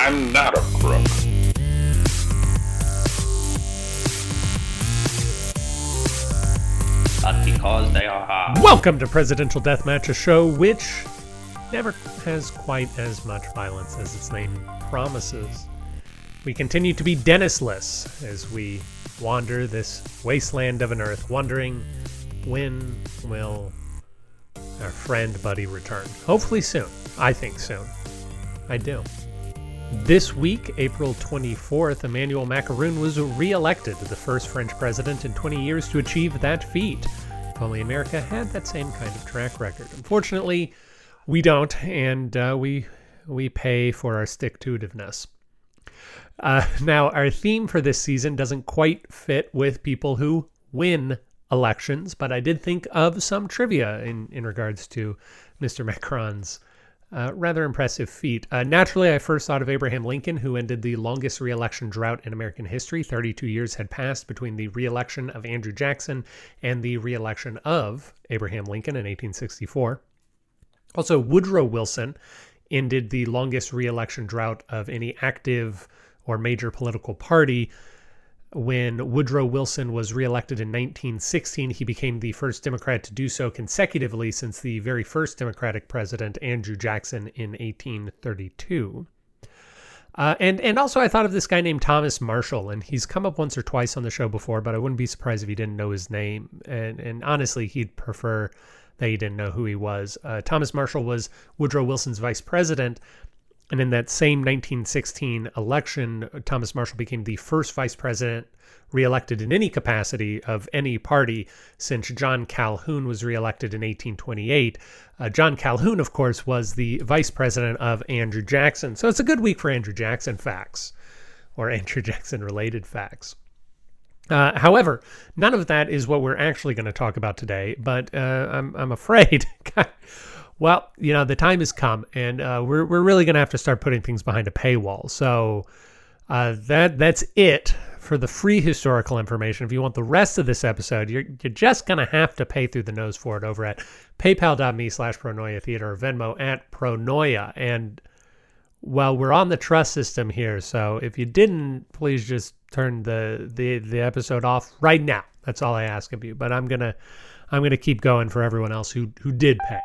I'm not a crook. But because they are hard. Welcome to Presidential Deathmatch, a show which never has quite as much violence as its name promises. We continue to be Dennisless as we wander this wasteland of an earth, wondering when will our friend Budde return. Hopefully soon. I think soon. I do. This week, April 24th, Emmanuel Macron was re-elected the first French president in 20 years to achieve that feat. If only America had that same kind of track record. Unfortunately, we don't, and uh, we we pay for our stick-to-itiveness. Uh, now, our theme for this season doesn't quite fit with people who win elections, but I did think of some trivia in, in regards to Mr. Macron's uh, rather impressive feat. Uh, naturally, I first thought of Abraham Lincoln, who ended the longest reelection drought in American history. 32 years had passed between the reelection of Andrew Jackson and the reelection of Abraham Lincoln in 1864. Also, Woodrow Wilson ended the longest reelection drought of any active or major political party when Woodrow Wilson was reelected in 1916, he became the first Democrat to do so consecutively since the very first Democratic president, Andrew Jackson, in 1832. Uh, and and also I thought of this guy named Thomas Marshall, and he's come up once or twice on the show before, but I wouldn't be surprised if he didn't know his name. And and honestly, he'd prefer that he didn't know who he was. Uh, Thomas Marshall was Woodrow Wilson's vice president, and in that same 1916 election, Thomas Marshall became the first vice president reelected in any capacity of any party since John Calhoun was reelected in 1828. Uh, John Calhoun, of course, was the vice president of Andrew Jackson. So it's a good week for Andrew Jackson facts or Andrew Jackson related facts. Uh, however, none of that is what we're actually going to talk about today, but uh, I'm, I'm afraid. well, you know, the time has come, and uh, we're we're really going to have to start putting things behind a paywall. So uh, that that's it for the free historical information. If you want the rest of this episode, you're you're just going to have to pay through the nose for it over at PayPal.me slash Pronoia Theater or Venmo at Pronoia. And well, we're on the trust system here, so if you didn't, please just turn the the the episode off right now. That's all I ask of you. But I'm gonna I'm gonna keep going for everyone else who who did pay.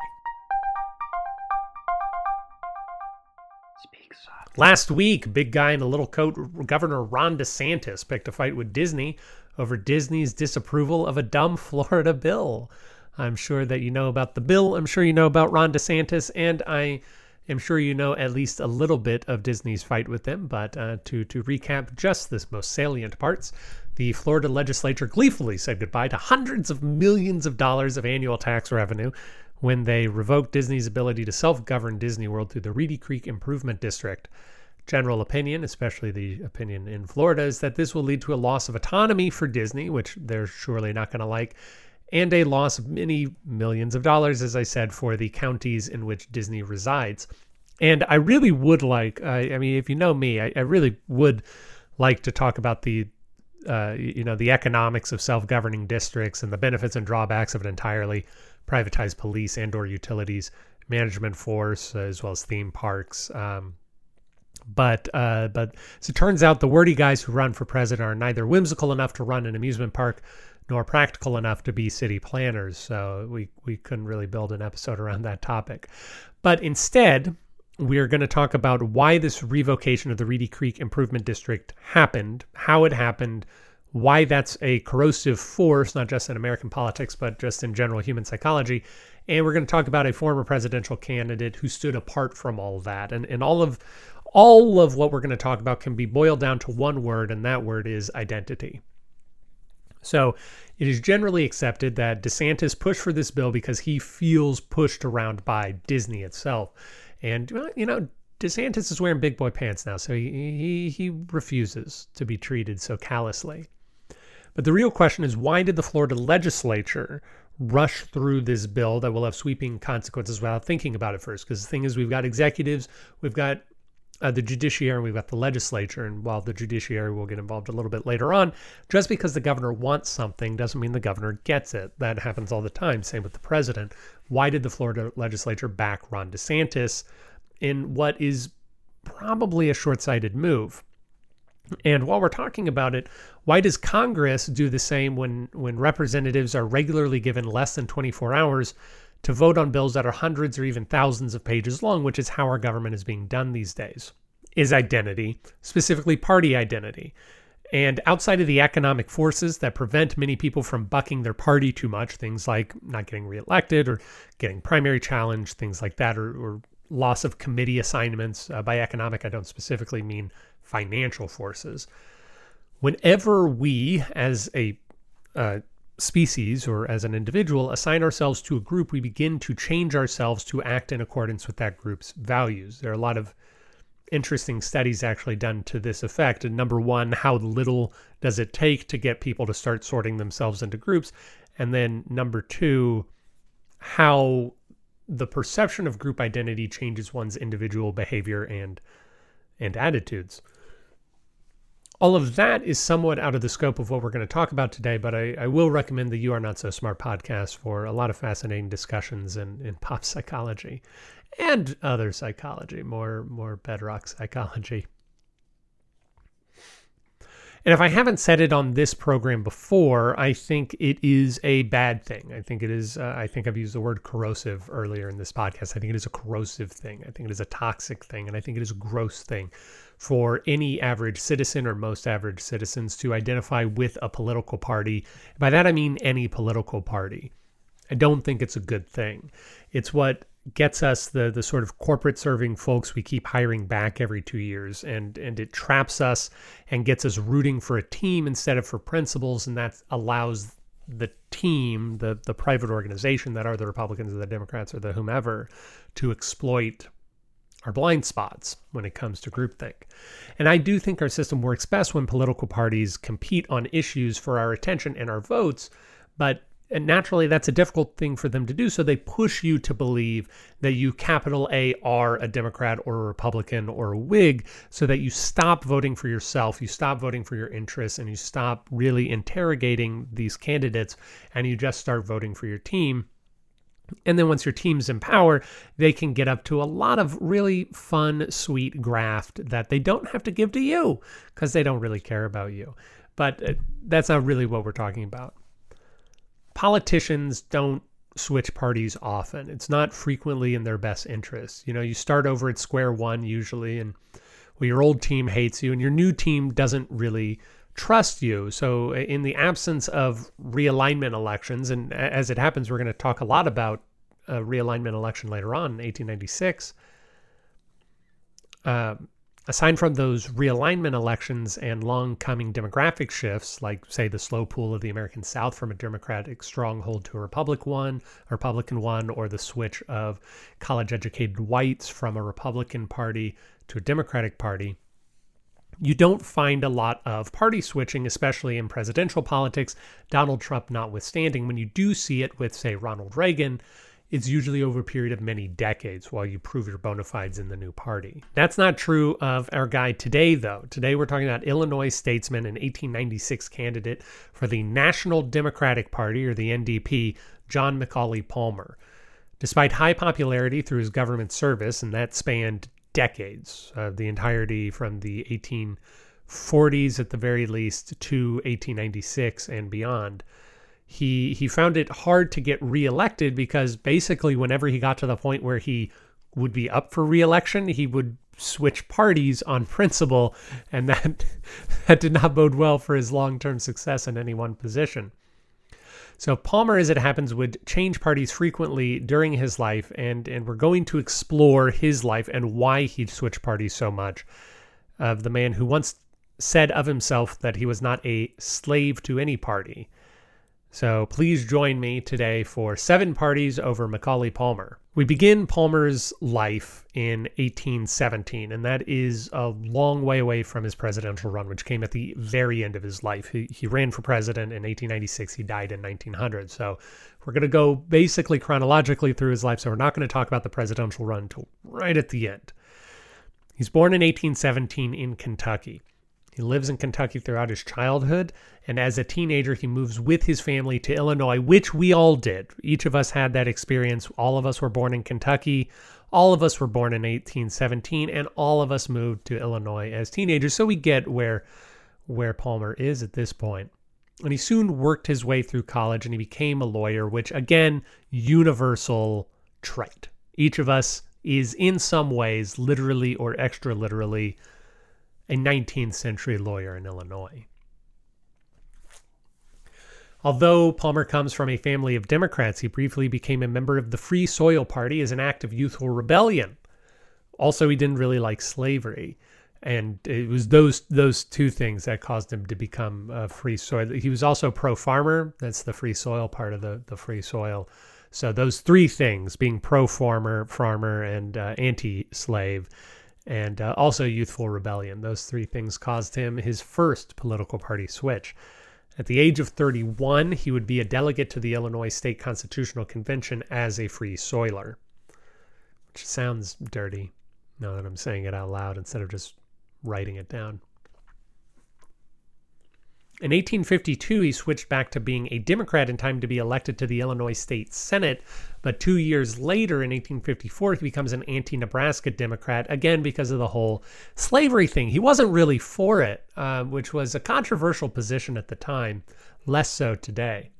Last week, big guy in a little coat, Governor Ron DeSantis picked a fight with Disney over Disney's disapproval of a dumb Florida bill. I'm sure that you know about the bill. I'm sure you know about Ron DeSantis, and I am sure you know at least a little bit of Disney's fight with them. But uh, to to recap just this most salient parts, the Florida legislature gleefully said goodbye to hundreds of millions of dollars of annual tax revenue when they revoked Disney's ability to self govern Disney World through the Reedy Creek Improvement District. General opinion, especially the opinion in Florida, is that this will lead to a loss of autonomy for Disney, which they're surely not going to like, and a loss of many millions of dollars, as I said, for the counties in which Disney resides. And I really would like, I, I mean, if you know me, I, I, really would like to talk about the, uh, you know, the economics of self-governing districts and the benefits and drawbacks of an entirely privatized police and or utilities management force, as well as theme parks. Um, but uh, but as it turns out, the wordy guys who run for president are neither whimsical enough to run an amusement park nor practical enough to be city planners. So we we couldn't really build an episode around that topic. But instead, we're going to talk about why this revocation of the Reedy Creek Improvement District happened, how it happened, why that's a corrosive force, not just in American politics, but just in general human psychology. And we're going to talk about a former presidential candidate who stood apart from all that. And, and all of all of what we're going to talk about can be boiled down to one word, and that word is identity. So it is generally accepted that DeSantis pushed for this bill because he feels pushed around by Disney itself. And, you know, DeSantis is wearing big boy pants now, so he, he, he refuses to be treated so callously. But the real question is why did the Florida legislature rush through this bill that will have sweeping consequences without thinking about it first? Because the thing is, we've got executives, we've got uh, the judiciary, we've got the legislature. And while the judiciary will get involved a little bit later on, just because the governor wants something doesn't mean the governor gets it. That happens all the time. Same with the president. Why did the Florida legislature back Ron DeSantis in what is probably a short sighted move. And while we're talking about it, why does Congress do the same when, when representatives are regularly given less than 24 hours to vote on bills that are hundreds or even thousands of pages long, which is how our government is being done these days? Is identity, specifically party identity. And outside of the economic forces that prevent many people from bucking their party too much, things like not getting reelected or getting primary challenge, things like that, or, or loss of committee assignments. Uh, by economic, I don't specifically mean financial forces. Whenever we, as a uh, species or as an individual, assign ourselves to a group, we begin to change ourselves to act in accordance with that group's values. There are a lot of interesting studies actually done to this effect. And number one, how little does it take to get people to start sorting themselves into groups? And then number two, how the perception of group identity changes one's individual behavior and and attitudes. All of that is somewhat out of the scope of what we're going to talk about today, but I, I will recommend the You Are Not So Smart podcast for a lot of fascinating discussions in, in pop psychology and other psychology, more more bedrock psychology. And if I haven't said it on this program before, I think it is a bad thing. I think it is, uh, I think I've used the word corrosive earlier in this podcast. I think it is a corrosive thing. I think it is a toxic thing. And I think it is a gross thing for any average citizen or most average citizens to identify with a political party. By that, I mean any political party. I don't think it's a good thing. It's what gets us the the sort of corporate serving folks we keep hiring back every two years and and it traps us and gets us rooting for a team instead of for principles and that allows the team the the private organization that are the republicans or the democrats or the whomever to exploit our blind spots when it comes to groupthink. And I do think our system works best when political parties compete on issues for our attention and our votes, but and naturally that's a difficult thing for them to do. So they push you to believe that you capital a are a democrat or a republican or a whig so that you stop voting for yourself you stop voting for your interests and you stop really interrogating these candidates and you just start voting for your team. And then once your team's in power, they can get up to a lot of really fun, sweet graft that they don't have to give to you because they don't really care about you. But uh, that's not really what we're talking about politicians don't switch parties often. It's not frequently in their best interest. You know, you start over at square one usually, and well, your old team hates you, and your new team doesn't really trust you. So, in the absence of realignment elections, and as it happens, we're going to talk a lot about a realignment election later on in 1896. Uh, aside from those realignment elections and long coming demographic shifts, like, say, the slow pull of the American South from a Democratic stronghold to a Republic one, a Republican one, or the switch of college educated whites from a Republican Party to a Democratic Party, you don't find a lot of party switching, especially in presidential politics, Donald Trump notwithstanding. When you do see it with, say, Ronald Reagan, it's usually over a period of many decades while you prove your bona fides in the new party. That's not true of our guy today, though. Today we're talking about Illinois statesman and 1896 candidate for the National Democratic Party, or the NDP, John Macaulay Palmer. Despite high popularity through his government service, and that spanned decades, uh, the entirety from the 1840s at the very least to 1896 and beyond, he he found it hard to get reelected because basically whenever he got to the point where he would be up for reelection, he would switch parties on principle, and that that did not bode well for his long-term success in any one position. So Palmer, as it happens, would change parties frequently during his life, and and we're going to explore his life and why he'd switch parties so much. Of the man who once said of himself that he was not a slave to any party. So please join me today for Seven Parties over Macaulay Palmer. We begin Palmer's life in 1817, and that is a long way away from his presidential run, which came at the very end of his life. He, he ran for president in 1896, he died in 1900. So we're going to go basically chronologically through his life, so we're not going to talk about the presidential run until right at the end. He's born in 1817 in Kentucky. He lives in Kentucky throughout his childhood, and as a teenager, he moves with his family to Illinois, which we all did. Each of us had that experience. All of us were born in Kentucky. All of us were born in 1817, and all of us moved to Illinois as teenagers. So we get where where Palmer is at this point. And he soon worked his way through college and he became a lawyer, which again, universal trait. Each of us is in some ways, literally or extra literally, a 19th century lawyer in Illinois. Although Palmer comes from a family of Democrats, he briefly became a member of the Free Soil Party as an act of youthful rebellion. Also, he didn't really like slavery and it was those those two things that caused him to become a free soil. He was also pro farmer. That's the free soil part of the the free soil. So those three things, being pro farmer, farmer, and uh, anti slave, and uh, also youthful rebellion, those three things caused him his first political party switch. At the age of 31, he would be a delegate to the Illinois State Constitutional Convention as a free soiler, which sounds dirty now that I'm saying it out loud instead of just writing it down. In 1852, he switched back to being a Democrat in time to be elected to the Illinois State Senate. But two years later, in 1854, he becomes an anti Nebraska Democrat, again because of the whole slavery thing. He wasn't really for it, uh, which was a controversial position at the time, less so today.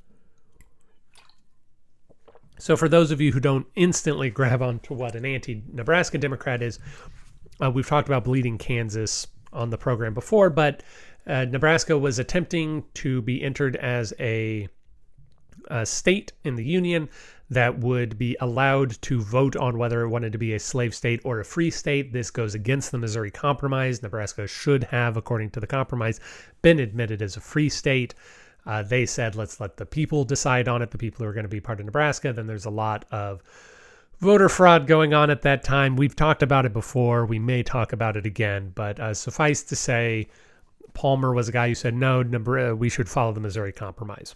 So, for those of you who don't instantly grab onto what an anti Nebraska Democrat is, uh, we've talked about bleeding Kansas on the program before, but uh, Nebraska was attempting to be entered as a, a, state in the Union that would be allowed to vote on whether it wanted to be a slave state or a free state. This goes against the Missouri Compromise. Nebraska should have, according to the compromise, been admitted as a free state. Uh, they said, let's let the people decide on it, the people who are going to be part of Nebraska. Then there's a lot of voter fraud going on at that time. We've talked about it before. We may talk about it again, but uh, suffice to say, Palmer was a guy who said, no, uh, we should follow the Missouri Compromise.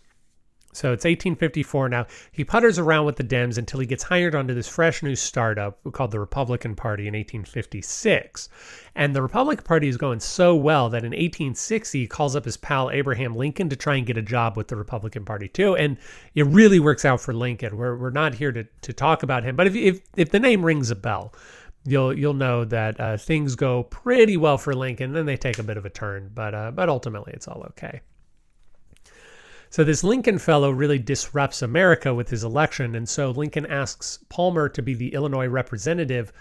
So it's 1854 now. He putters around with the Dems until he gets hired onto this fresh new startup called the Republican Party in 1856. And the Republican Party is going so well that in 1860 he calls up his pal Abraham Lincoln to try and get a job with the Republican Party too. And it really works out for Lincoln. We're, we're not here to, to talk about him, but if, if, if the name rings a bell, you'll you'll know that uh, things go pretty well for Lincoln. Then they take a bit of a turn, but uh, but ultimately it's all okay. So this Lincoln fellow really disrupts America with his election. And so Lincoln asks Palmer to be the Illinois representative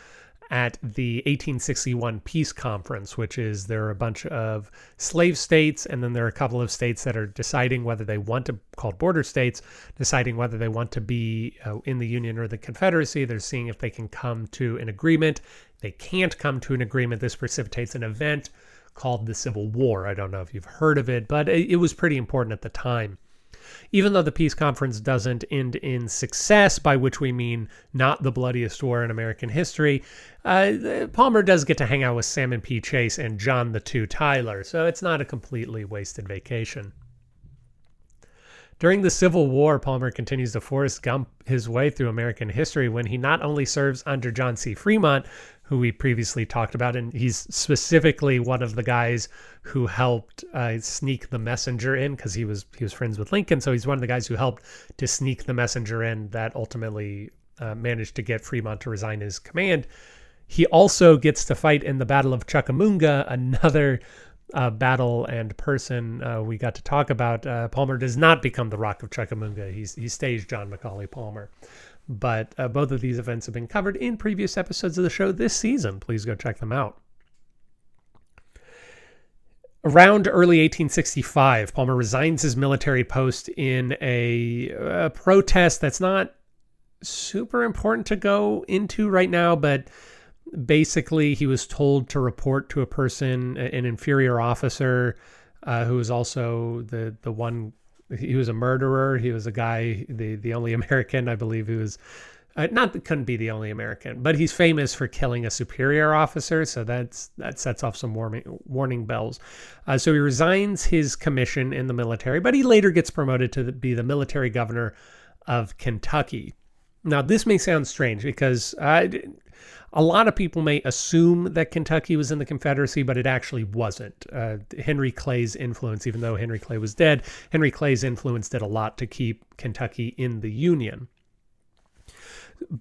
at the 1861 Peace Conference, which is there are a bunch of slave states, and then there are a couple of states that are deciding whether they want to, called border states, deciding whether they want to be uh, in the Union or the Confederacy. They're seeing if they can come to an agreement. They can't come to an agreement. This precipitates an event called the Civil War. I don't know if you've heard of it, but it, was pretty important at the time. Even though the peace conference doesn't end in success, by which we mean not the bloodiest war in American history, uh, Palmer does get to hang out with Salmon P. Chase and John the Two Tyler, so it's not a completely wasted vacation. During the Civil War, Palmer continues to Forrest Gump his way through American history when he not only serves under John C. Fremont, who we previously talked about, and he's specifically one of the guys who helped uh, sneak the messenger in because he was he was friends with Lincoln, so he's one of the guys who helped to sneak the messenger in that ultimately uh, managed to get Fremont to resign his command. He also gets to fight in the Battle of Chickamauga, another uh, battle and person uh, we got to talk about. Uh, Palmer does not become the Rock of Chickamauga. He's, he stays John Macaulay Palmer. But uh, both of these events have been covered in previous episodes of the show this season. Please go check them out. Around early 1865, Palmer resigns his military post in a, a, protest that's not super important to go into right now, but basically he was told to report to a person, an inferior officer, uh, who was also the the one he was a murderer. He was a guy, the the only American, I believe, who was uh, not couldn't be the only American, but he's famous for killing a superior officer. So that's that sets off some warning warning bells. Uh, so he resigns his commission in the military, but he later gets promoted to the, be the military governor of Kentucky. Now this may sound strange because uh, a lot of people may assume that Kentucky was in the Confederacy, but it actually wasn't. Uh, Henry Clay's influence, even though Henry Clay was dead, Henry Clay's influence did a lot to keep Kentucky in the Union.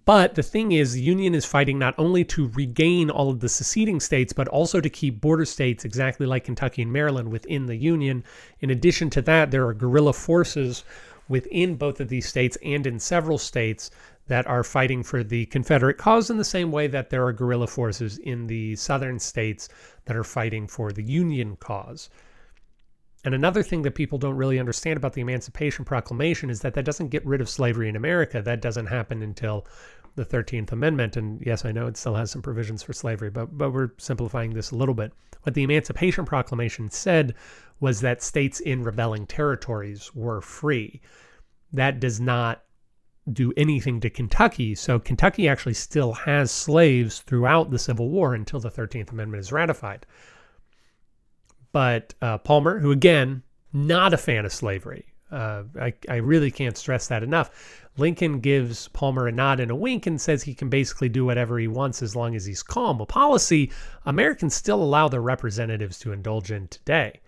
But the thing is, the Union is fighting not only to regain all of the seceding states, but also to keep border states exactly like Kentucky and Maryland within the Union. In addition to that, there are guerrilla forces within both of these states and in several states that are fighting for the Confederate cause in the same way that there are guerrilla forces in the southern states that are fighting for the Union cause. And another thing that people don't really understand about the Emancipation Proclamation is that that doesn't get rid of slavery in America. That doesn't happen until the 13th Amendment. And yes, I know it still has some provisions for slavery, but, but we're simplifying this a little bit. What the Emancipation Proclamation said was that states in rebelling territories were free. That does not do anything to Kentucky. So Kentucky actually still has slaves throughout the Civil War until the 13th Amendment is ratified. But uh, Palmer, who again, not a fan of slavery, uh, I, I really can't stress that enough. Lincoln gives Palmer a nod and a wink and says he can basically do whatever he wants as long as he's calm. A policy Americans still allow their representatives to indulge in today.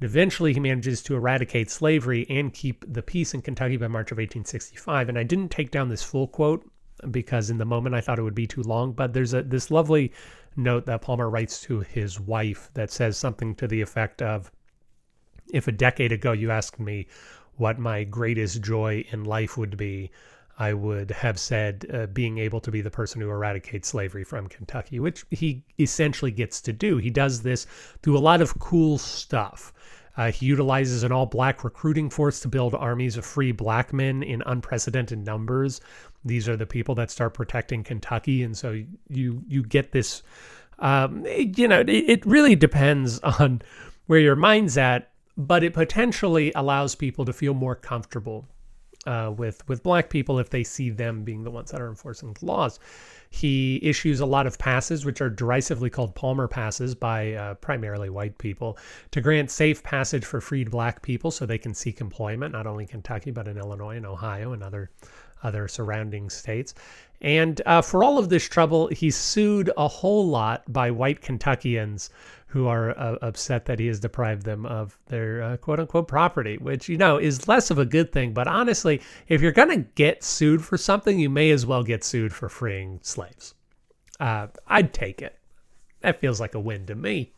And eventually, he manages to eradicate slavery and keep the peace in Kentucky by March of 1865. And I didn't take down this full quote because in the moment I thought it would be too long, but there's a this lovely note that Palmer writes to his wife that says something to the effect of If a decade ago you asked me what my greatest joy in life would be, I would have said uh, being able to be the person who eradicates slavery from Kentucky, which he essentially gets to do. He does this through a lot of cool stuff. Uh, he utilizes an all black recruiting force to build armies of free black men in unprecedented numbers these are the people that start protecting Kentucky, and so you you get this. Um, you know, it, it really depends on where your mind's at, but it potentially allows people to feel more comfortable uh, with with black people if they see them being the ones that are enforcing the laws. He issues a lot of passes, which are derisively called Palmer passes by uh, primarily white people, to grant safe passage for freed black people so they can seek employment, not only in Kentucky, but in Illinois and Ohio and other other surrounding states. And uh, for all of this trouble, he's sued a whole lot by white Kentuckians who are uh, upset that he has deprived them of their uh, quote unquote property, which, you know, is less of a good thing. But honestly, if you're going to get sued for something, you may as well get sued for freeing slaves. Uh, I'd take it. That feels like a win to me.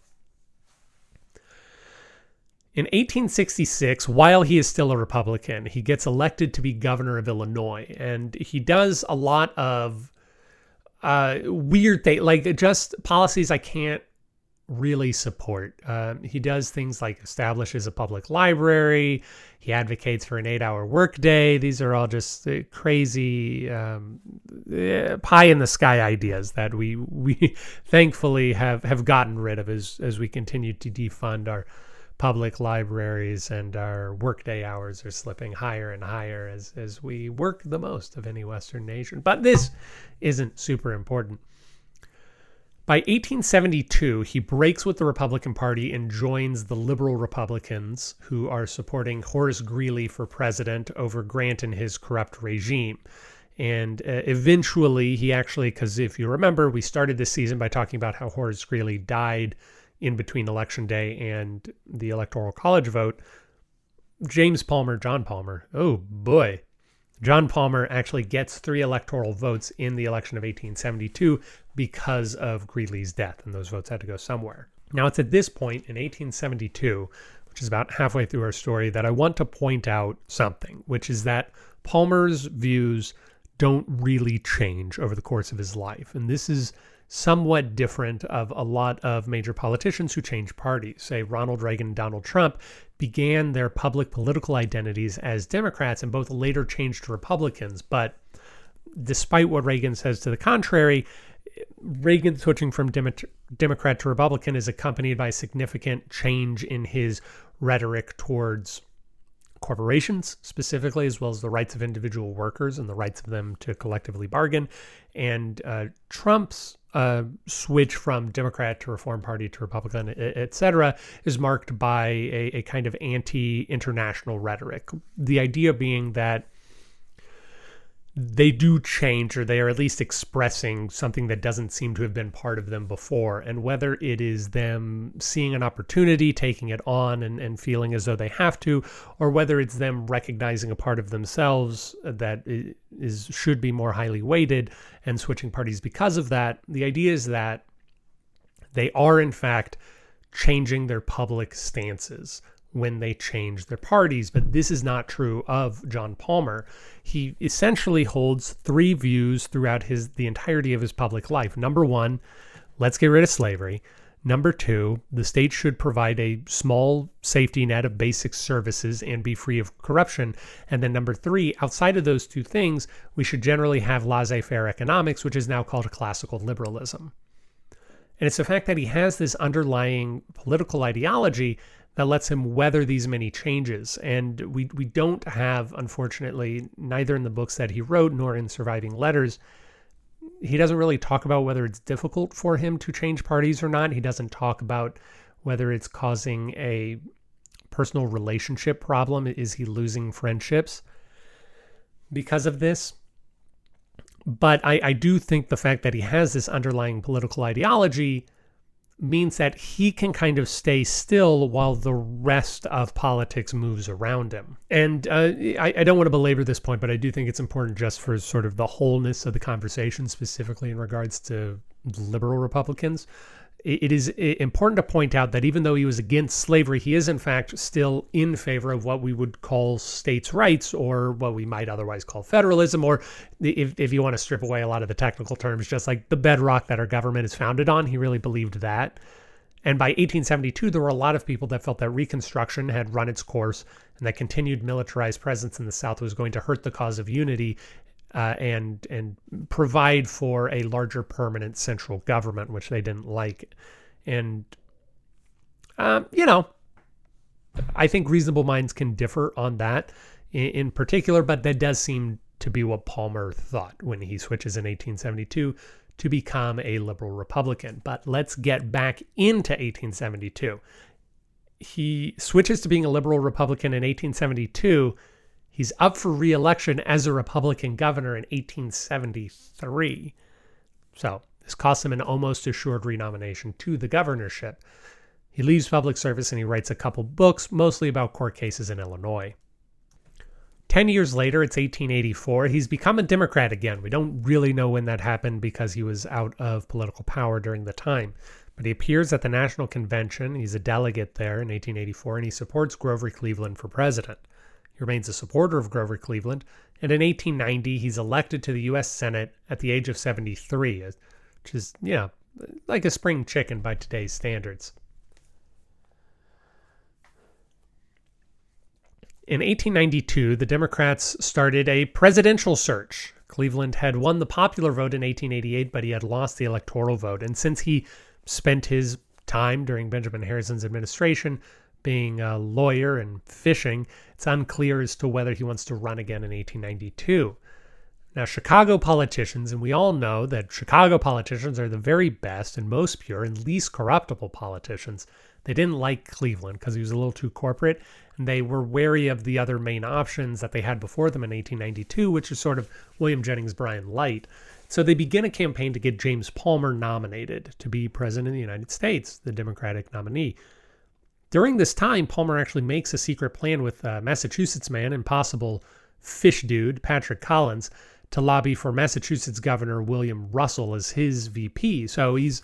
In 1866, while he is still a Republican, he gets elected to be governor of Illinois, and he does a lot of uh, weird things, like just policies I can't really support. Um, he does things like establishes a public library. He advocates for an eight-hour workday. These are all just uh, crazy um, uh, pie in the sky ideas that we we thankfully have have gotten rid of as as we continue to defund our public libraries and our workday hours are slipping higher and higher as, as we work the most of any Western nation. But this isn't super important. By 1872, he breaks with the Republican Party and joins the liberal Republicans, who are supporting Horace Greeley for president over Grant and his corrupt regime. And uh, eventually, he actually, because if you remember, we started this season by talking about how Horace Greeley died in between election day and the electoral college vote, James Palmer, John Palmer, oh boy, John Palmer actually gets three electoral votes in the election of 1872 because of Greeley's death, and those votes had to go somewhere. Now, it's at this point in 1872, which is about halfway through our story, that I want to point out something, which is that Palmer's views don't really change over the course of his life. And this is somewhat different of a lot of major politicians who change parties. Say Ronald Reagan and Donald Trump began their public political identities as Democrats and both later changed to Republicans. But despite what Reagan says to the contrary, Reagan switching from Demo Democrat to Republican is accompanied by significant change in his rhetoric towards corporations specifically, as well as the rights of individual workers and the rights of them to collectively bargain. And uh, Trump's uh, switch from Democrat to Reform Party to Republican, et cetera, is marked by a, a kind of anti international rhetoric. The idea being that they do change or they are at least expressing something that doesn't seem to have been part of them before. And whether it is them seeing an opportunity, taking it on, and, and feeling as though they have to, or whether it's them recognizing a part of themselves that is should be more highly weighted and switching parties because of that, the idea is that they are, in fact, changing their public stances when they change their parties. But this is not true of John Palmer. He essentially holds three views throughout his the entirety of his public life. Number one, let's get rid of slavery. Number two, the state should provide a small safety net of basic services and be free of corruption. And then number three, outside of those two things, we should generally have laissez faire economics, which is now called classical liberalism. And it's the fact that he has this underlying political ideology that lets him weather these many changes. And we, we don't have, unfortunately, neither in the books that he wrote nor in surviving letters, he doesn't really talk about whether it's difficult for him to change parties or not. He doesn't talk about whether it's causing a personal relationship problem. Is he losing friendships because of this? But I, I do think the fact that he has this underlying political ideology means that he can kind of stay still while the rest of politics moves around him. And uh, I, I, don't want to belabor this point, but I do think it's important just for sort of the wholeness of the conversation, specifically in regards to liberal Republicans it is important to point out that even though he was against slavery, he is in fact still in favor of what we would call states' rights or what we might otherwise call federalism, or if, if you want to strip away a lot of the technical terms, just like the bedrock that our government is founded on. He really believed that. And by 1872, there were a lot of people that felt that Reconstruction had run its course and that continued militarized presence in the South was going to hurt the cause of unity uh, and and provide for a larger permanent central government, which they didn't like. And um, you know, I think reasonable minds can differ on that in, in particular, but that does seem to be what Palmer thought when he switches in 1872 to become a liberal Republican. But let's get back into 1872. He switches to being a liberal Republican in 1872 He's up for re-election as a Republican governor in 1873. So this costs him an almost assured renomination to the governorship. He leaves public service and he writes a couple books, mostly about court cases in Illinois. Ten years later, it's 1884, he's become a Democrat again. We don't really know when that happened because he was out of political power during the time. But he appears at the National Convention. He's a delegate there in 1884, and he supports Grover Cleveland for president. He remains a supporter of Grover Cleveland, and in 1890 he's elected to the U.S. Senate at the age of 73, which is, yeah, like a spring chicken by today's standards. In 1892, the Democrats started a presidential search. Cleveland had won the popular vote in 1888, but he had lost the electoral vote. And since he spent his time during Benjamin Harrison's administration being a lawyer and fishing, it's unclear as to whether he wants to run again in 1892. Now, Chicago politicians, and we all know that Chicago politicians are the very best and most pure and least corruptible politicians. They didn't like Cleveland because he was a little too corporate, and they were wary of the other main options that they had before them in 1892, which is sort of William Jennings Bryan light. So they begin a campaign to get James Palmer nominated to be president of the United States, the Democratic nominee. During this time, Palmer actually makes a secret plan with uh, Massachusetts man and possible fish dude, Patrick Collins, to lobby for Massachusetts Governor William Russell as his VP. So he's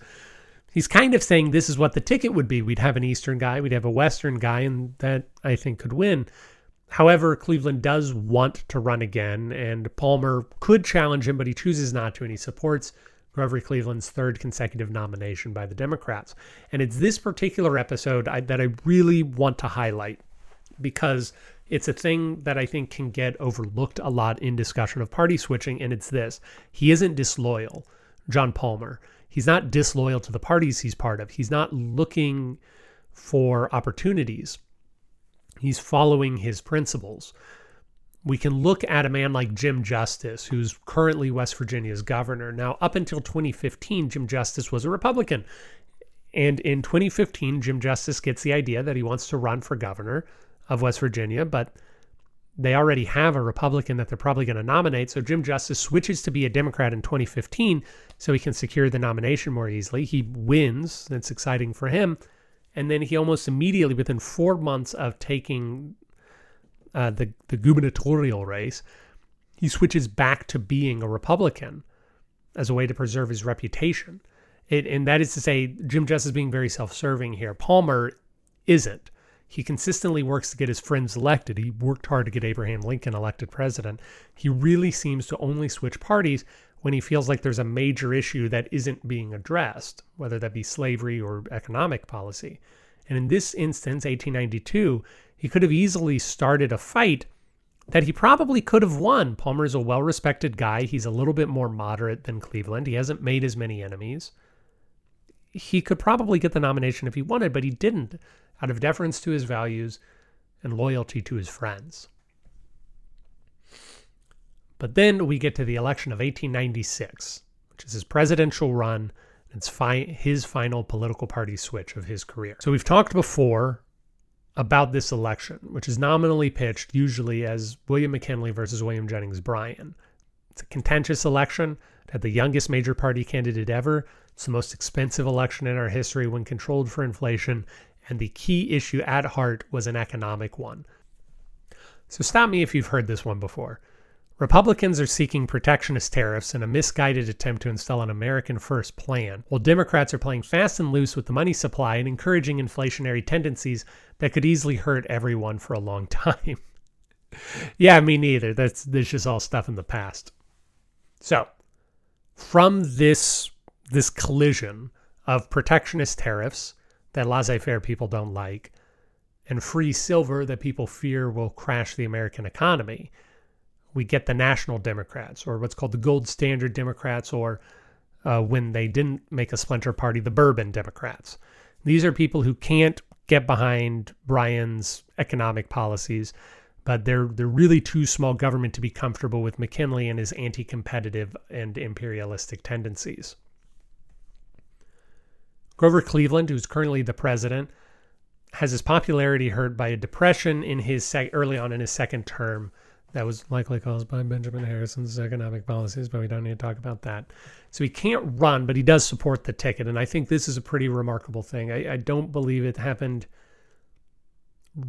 he's kind of saying this is what the ticket would be. We'd have an Eastern guy, we'd have a Western guy, and that I think could win. However, Cleveland does want to run again, and Palmer could challenge him, but he chooses not to, and he supports Grover Cleveland's third consecutive nomination by the Democrats. And it's this particular episode I, that I really want to highlight because it's a thing that I think can get overlooked a lot in discussion of party switching. And it's this he isn't disloyal, John Palmer. He's not disloyal to the parties he's part of. He's not looking for opportunities. He's following his principles we can look at a man like Jim Justice, who's currently West Virginia's governor. Now, up until 2015, Jim Justice was a Republican. And in 2015, Jim Justice gets the idea that he wants to run for governor of West Virginia, but they already have a Republican that they're probably going to nominate. So Jim Justice switches to be a Democrat in 2015 so he can secure the nomination more easily. He wins. That's exciting for him. And then he almost immediately, within four months of taking uh, the, the gubernatorial race, he switches back to being a Republican as a way to preserve his reputation. It, and that is to say, Jim Jess is being very self serving here. Palmer isn't. He consistently works to get his friends elected. He worked hard to get Abraham Lincoln elected president. He really seems to only switch parties when he feels like there's a major issue that isn't being addressed, whether that be slavery or economic policy. And in this instance, 1892, he could have easily started a fight that he probably could have won. Palmer is a well respected guy. He's a little bit more moderate than Cleveland. He hasn't made as many enemies. He could probably get the nomination if he wanted, but he didn't out of deference to his values and loyalty to his friends. But then we get to the election of 1896, which is his presidential run. It's fi his final political party switch of his career. So we've talked before about this election, which is nominally pitched usually as William McKinley versus William Jennings Bryan. It's a contentious election. It had the youngest major party candidate ever. It's the most expensive election in our history when controlled for inflation and the key issue at heart was an economic one. So stop me if you've heard this one before. Republicans are seeking protectionist tariffs in a misguided attempt to install an American first plan, while Democrats are playing fast and loose with the money supply and encouraging inflationary tendencies that could easily hurt everyone for a long time. yeah, me neither. That's, that's just all stuff in the past. So, from this, this collision of protectionist tariffs that laissez faire people don't like, and free silver that people fear will crash the American economy. We get the National Democrats, or what's called the Gold Standard Democrats, or uh, when they didn't make a splinter party, the Bourbon Democrats. These are people who can't get behind Bryan's economic policies, but they're they're really too small government to be comfortable with McKinley and his anti-competitive and imperialistic tendencies. Grover Cleveland, who's currently the president, has his popularity hurt by a depression in his early on in his second term that was likely caused by Benjamin Harrison's economic policies, but we don't need to talk about that. So he can't run, but he does support the ticket. And I think this is a pretty remarkable thing. I, I don't believe it happened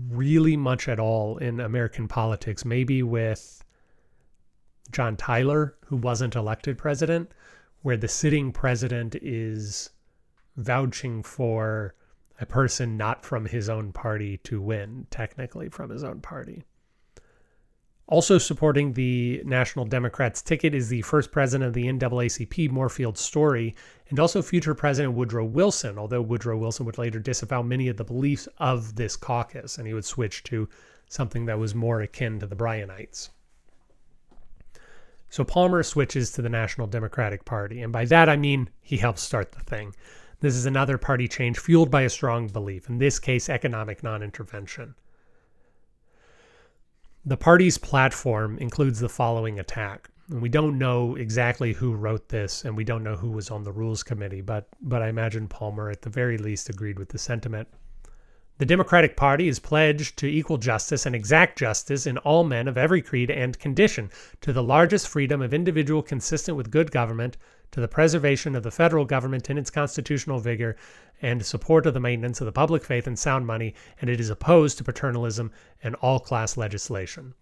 really much at all in American politics, maybe with John Tyler, who wasn't elected president, where the sitting president is vouching for a person not from his own party to win, technically from his own party. Also supporting the National Democrats ticket is the first president of the NAACP, Moorfield Storey, and also future President Woodrow Wilson, although Woodrow Wilson would later disavow many of the beliefs of this caucus, and he would switch to something that was more akin to the Bryanites. So Palmer switches to the National Democratic Party, and by that I mean he helps start the thing. This is another party change fueled by a strong belief, in this case, economic non intervention. The party's platform includes the following attack. And we don't know exactly who wrote this, and we don't know who was on the rules committee, but, but I imagine Palmer at the very least agreed with the sentiment. The Democratic Party is pledged to equal justice and exact justice in all men of every creed and condition, to the largest freedom of individual consistent with good government, to the preservation of the federal government in its constitutional vigor, and support of the maintenance of the public faith and sound money, and it is opposed to paternalism and all class legislation.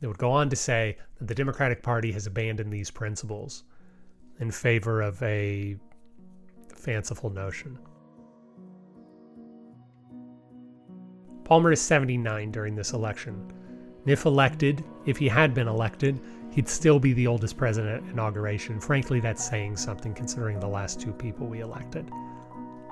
It would go on to say that the Democratic Party has abandoned these principles in favor of a fanciful notion. Palmer is 79 during this election. And if elected, if he had been elected, he'd still be the oldest president at inauguration. Frankly, that's saying something considering the last two people we elected.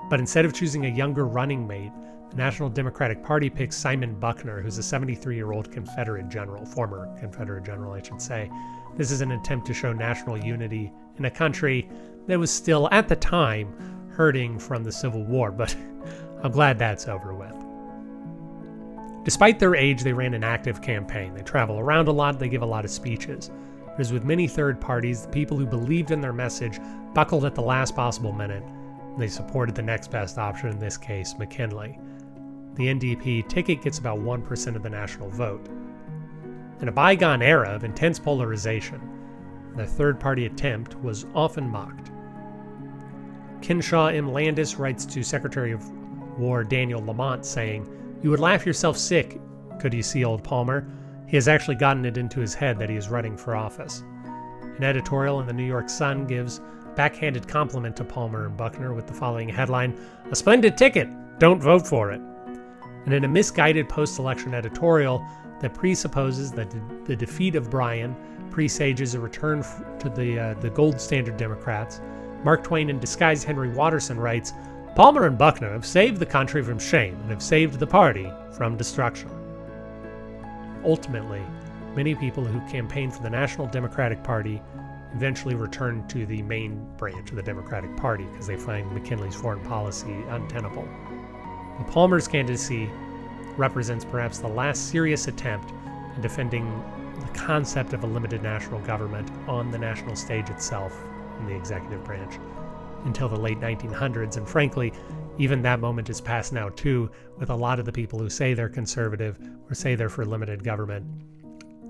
But instead of choosing a younger running mate, the National Democratic Party picks Simon Buckner, who's a 73 year old Confederate general, former Confederate general, I should say. This is an attempt to show national unity in a country that was still, at the time, hurting from the Civil War, but I'm glad that's over with. Despite their age, they ran an active campaign. They travel around a lot, they give a lot of speeches. As with many third parties, the people who believed in their message buckled at the last possible minute. They supported the next best option, in this case, McKinley. The NDP ticket gets about 1% of the national vote. In a bygone era of intense polarization, the third party attempt was often mocked. Kenesaw M. Landis writes to Secretary of War Daniel Lamont saying, You would laugh yourself sick could you see old Palmer. He has actually gotten it into his head that he is running for office. An editorial in the New York Sun gives backhanded compliment to Palmer and Buckner with the following headline A splendid ticket! Don't vote for it. And in a misguided post election editorial that presupposes that the defeat of Bryan presages a return to the, uh, the gold standard Democrats, Mark Twain in disguised Henry Watterson writes Palmer and Buckner have saved the country from shame and have saved the party from destruction. Ultimately, many people who campaigned for the National Democratic Party eventually returned to the main branch of the Democratic Party because they find McKinley's foreign policy untenable. But Palmer's candidacy represents perhaps the last serious attempt in defending the concept of a limited national government on the national stage itself in the executive branch until the late 1900s. And frankly, even that moment is past now, too, with a lot of the people who say they're conservative or say they're for limited government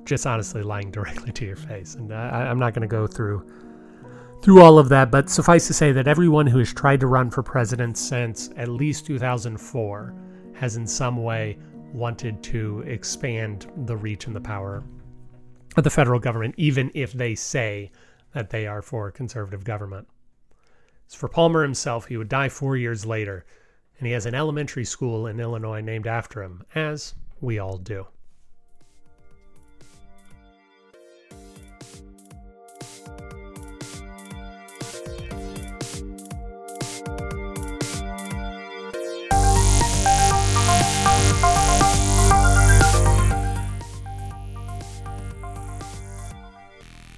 just honestly lying directly to your face. And uh, I, I'm not going to go through through all of that, but suffice to say that everyone who has tried to run for president since at least 2004 has in some way wanted to expand the reach and the power of the federal government, even if they say that they are for conservative government. As for Palmer himself, he would die four years later, and he has an elementary school in Illinois named after him, as we all do.